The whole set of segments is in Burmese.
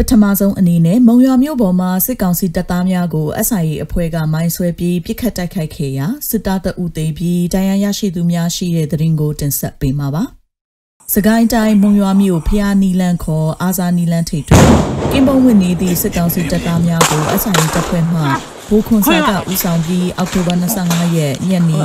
ပထမဆုံးအနေနဲ့မုံရွာမြို့ပေါ်မှာစစ်ကောင်စီတပ်သားများကို SIA အဖွဲ့ကမိုင်းဆွဲပြီးပစ်ခတ်တိုက်ခိုက်ခဲ့ရာစစ်သားတအုပ်သေးပြီးဒဏ်ရာရရှိသူများရှိတဲ့တဲ့ရင်ကိုတင်ဆက်ပေးမှာပါ။စကိုင်းတိုင်းမုံရွာမြို့ဖျားနီလန်ခေါ်အာဇာနီလန်ထိပ်တွင်ကင်းပုံဝင်နေသည့်စစ်ကောင်စီတပ်သားများကို SIA တပ်ဖွဲ့မှဘူခွန်ဆာကဦးဆောင်ပြီးအောက်တိုဘာ25ရက်ညနေ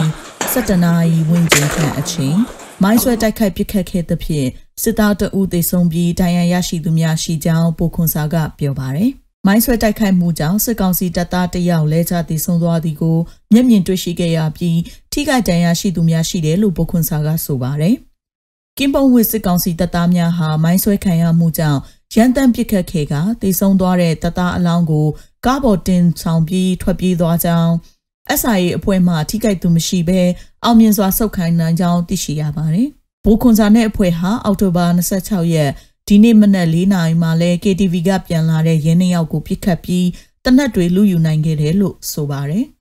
7:00နာရီဝန်းကျင်ခန့်အချိန်မိုင်းဆွဲတိုက်ခိုက်ပစ်ခတ်ခဲ့သဖြင့် စစ်သားတအုပ်သေဆုံးပြီးဒဏ်ရာရရှိသူများရှိကြောင်းပိုခွန်စာကပြောပါတယ်။မိုင်းဆွဲတိုက်ခိုက်မှုကြောင့်စစ်ကောင်စီတပ်သားတယောက်လဲချသေဆုံးသွားသည်ကိုမျက်မြင်တွေ့ရှိခဲ့ရပြီးထိခိုက်ဒဏ်ရာရှိသူများရှိတယ်လို့ပိုခွန်စာကဆိုပါတယ်။ကင်းပုံဝစ်စစ်ကောင်စီတပ်သားများဟာမိုင်းဆွဲခံရမှုကြောင့်ရန်တမ်းပစ်ခတ်ခဲ့ကသေဆုံးသွားတဲ့တပ်သားအလောင်းကိုကားပေါ်တင်ဆောင်ပြီးထွက်ပြေးသွားကြောင်း SIA အဖွဲ့မှထိခိုက်သူမရှိဘဲအောင်မြင်စွာဆုတ်ခိုင်းနိုင်ကြောင်းသိရှိရပါတယ်။ ဘိုခွန်စာနဲ့အဖွဲ့ဟာအောက်တိုဘာ26ရက်ဒီနေ့မနက်၄နာရီမှာလဲ KTV ကပြန်လာတဲ့ရင်းနှီးရောက်ကိုပြစ်ခတ်ပြီးတနက်တွေလူယူနိုင်ခဲ့တယ်လို့ဆိုပါတယ်။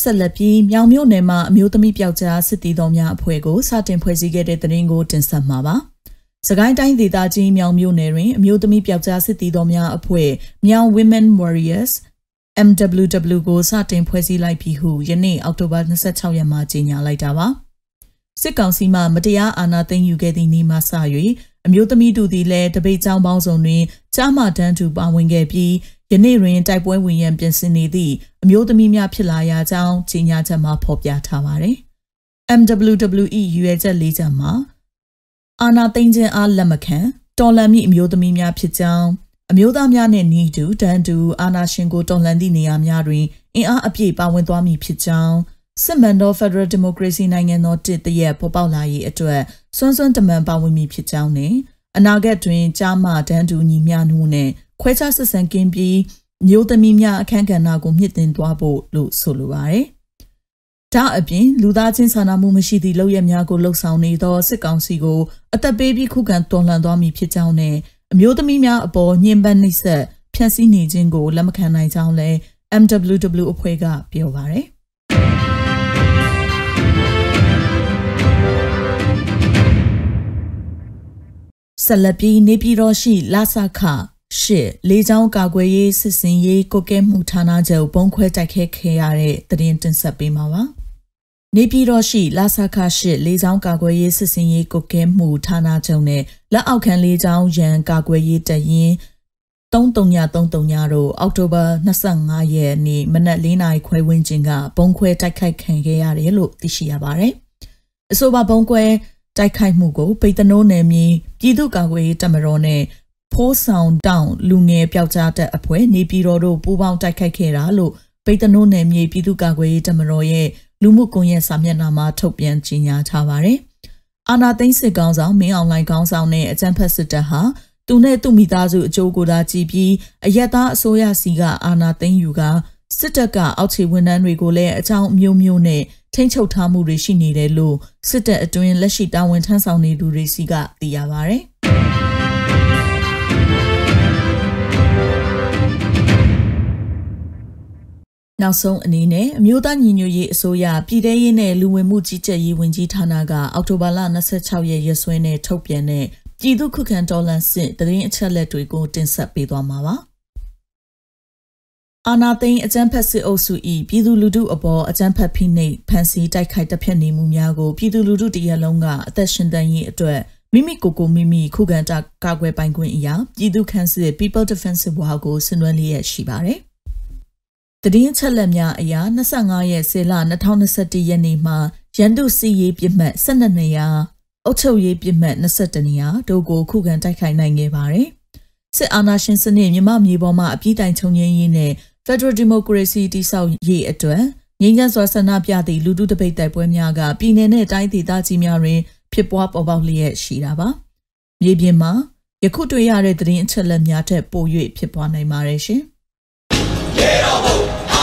ဆက်လက်ပြီးမြောင်မြို့နယ်မှာအမျိုးသမီးပျောက်ကြားစစ်တီတော်များအဖွဲ့ကိုစတင်ဖွဲ့စည်းခဲ့တဲ့တဲ့ရင်ကိုတင်ဆက်မှာပါ။စကိုင်းတိုင်းဒေသကြီးမြောင်မြို့နယ်တွင်အမျိုးသမီးပျောက်ကြားစစ်တီတော်များအဖွဲ့မြောင် Women Warriors MWW ကိုစတင်ဖွဲ့စည်းလိုက်ပြီဟုယနေ့အောက်တိုဘာ26ရက်မှာကြေညာလိုက်တာပါစစ်ကောင်စီမှမတရားအာဏာသိမ်းယူခဲ့သည့်နေ့မှစ၍အမျိုးသမီးတို့သည်လည်းတပိတ်ကြောင်းပေါင်းစုံတွင်ကြားမှတန်းတူပါဝင်ခဲ့ပြီးယနေ့တွင်တိုက်ပွဲဝင်ရန်ပြင်ဆင်နေသည့်အမျိုးသမီးများဖြစ်လာရာကြောင်းကြေညာချက်မှာဖော်ပြထားပါသည် MWWE ရွေချက်၄ချက်မှာအာနာသိန်းချင်းအားလက်မခံတော်လန်မိအမျိုးသမီးများဖြစ်ကြောင်း အမျိုးသားများနဲ့ညီတူတန်တူအာနာရှင်ကိုတော်လှန်သည့်နေရာများတွင်အင်အားအပြည့်ပါဝင်သွားမည်ဖြစ်ကြောင်းစစ်မှန်သော Federal Democracy နိုင်ငံတော်တည်တရက်ပေါ်ပေါက်လာရေးအတွက်စွမ်းစွမ်းတမန်ပါဝင်မည်ဖြစ်ကြောင်းနဲ့အနာဂတ်တွင်ကြားမှတန်တူညီမျှမှုနဲ့ခွဲခြားဆက်ဆံကင်းပြီးမျိုးသမီးများအခမ်းကဏ္ဍကိုမြင့်တင်သွားဖို့လို့ဆိုလိုပါတယ်။ဒါအပြင်လူသားချင်းစာနာမှုမရှိသည့်လုပ်ရများကိုလှုံ့ဆော်နေသောစစ်ကောင်စီကိုအသက်ပေးပြီးခုခံတော်လှန်သွားမည်ဖြစ်ကြောင်းနဲ့ အမျိုးသမီးများအပေါ်ညှဉ်းပန်းနှိပ်စက်ဖျက်ဆီးနေခြင်းကိုလက်မခံနိုင်ကြောင်းလည်း MWW အဖွဲ့ကပြောပါရယ်ဆက်လက်ပြီးနေပြည်တော်ရှိလာဆခရှစ်လေးချောင်းကာကွယ်ရေးစစ်စင်ရေးကိုကဲမှုဌာနချုပ်ပုံခွဲတိုက်ခဲခဲ့ရတဲ့တရင်တင်ဆက်ပေးမှာပါ။ နေပြည်တော်ရှိလာဆခရှိလေးချောင်းကာကွယ်ရေးစစ်စင်ရေးကုကဲမှုဌာနချုပ်နဲ့လက်အောက်ခံလေးချောင်းရန်ကာကွယ်ရေးတရင်3333တို့အောက်တိုဘာ25ရက်နေ့မနက်4နာရီခွဲဝန်းကျင်ကဘုံခွဲတိုက်ခိုက်ခံခဲ့ရတယ်လို့သိရှိရပါတယ်။အဆိုပါဘုံခွဲတိုက်ခိုက်မှုကိုပိတ်တနိုးနယ်မြေပြည်သူ့ကာကွယ်ရေးတပ်မတော်နဲ့ဖိုးဆောင်တောင်လူငယ်ပျောက်ကြားတဲ့အဖွဲ့နေပြည်တော်တို့ပူးပေါင်းတိုက်ခိုက်ခဲ့တာလို့ပိတ်တနိုးနယ်မြေပြည်သူ့ကာကွယ်ရေးတပ်မတော်ရဲ့ လူမှုကွန်ရက်စာမျက်နှာမှာထုတ်ပြန်ကြေညာထားပါတယ်။အာနာသိန်းစစ်ကောင်ဆောင်မင်းအောင်လှိုင်ကောင်ဆောင်နဲ့အကြံဖက်စစ်တပ်ဟာသူနဲ့သူ့မိသားစုအကျိုးကိုယ်သာကြည်ပြီးအရက်သားအစိုးရစီကအာနာသိန်းယူကစစ်တပ်ကအောက်ခြေဝန်ထမ်းတွေကိုလည်းအကြောင်းမျိုးမျိုးနဲ့ထိန်းချုပ်ထားမှုတွေရှိနေတယ်လို့စစ်တပ်အတွင်းလက်ရှိတာဝန်ထမ်းဆောင်နေသူတွေစီကသိရပါဗျ။ နောက်ဆုံးအနေနဲ့အမျိုးသားညီညွတ်ရေးအစိုးရပြည်ထရေးနဲ့လူဝင်မှုကြီးကြပ်ရေးဝန်ကြီးဌာနကအောက်တိုဘာလ26ရက်ရက်စွဲနဲ့ထုတ်ပြန်တဲ့ပြည်သူ့ခုခံတော်လှန်စစ်တရင်အချက်လက်တွေကိုတင်ဆက်ပေးသွားမှာပါ။အာနာသိန်းအကြမ်းဖက်စစ်အုပ်စု၏ပြည်သူလူထုအပေါ်အကြမ်းဖက်ဖိနှိပ်ဖန်ဆီးတိုက်ခိုက်တပ်ဖြတ်နေမှုများကိုပြည်သူလူထုတရလုံးကအသက်ရှင်တန်ရေးအတွက်မိမိကိုယ်ကိုမိမိခုခံတာကာကွယ်ပိုင်ခွင့်အရာပြည်သူ့ခန့်စစ် People Defensive War ကိုဆင်နွှဲလျက်ရှိပါတယ်။ သတင်းချက်လက်များအရ25ရက်စေလ2021ရက်နေ့မှာရန်သူစီရေးပြစ်မှတ်12နေရာအုတ်ချုပ်ရေးပြစ်မှတ်21နေရာတို့ကိုခုခံတိုက်ခိုက်နိုင်ခဲ့ပါတယ်။စစ်အာဏာရှင်စနစ်မြမမြေပေါ်မှာအပြစ်တိုင်ချုပ်ငြင်းရေးနဲ့ Federal Democracy တိဆောက်ရေးအတွက်ငြိမ်းချမ်းစွာဆန္ဒပြသည့်လူထုတပိတ်တိုက်ပွဲများကပြည်내နဲ့တိုင်းဒေသကြီးများတွင်ဖြစ်ပွားပေါ်ပေါက်လျက်ရှိတာပါ။မြေပြင်မှာယခုတွေ့ရတဲ့သတင်းအချက်အလက်များထက်ပို၍ဖြစ်ပွားနိုင်ပါတယ်ရှင်။ Get on board.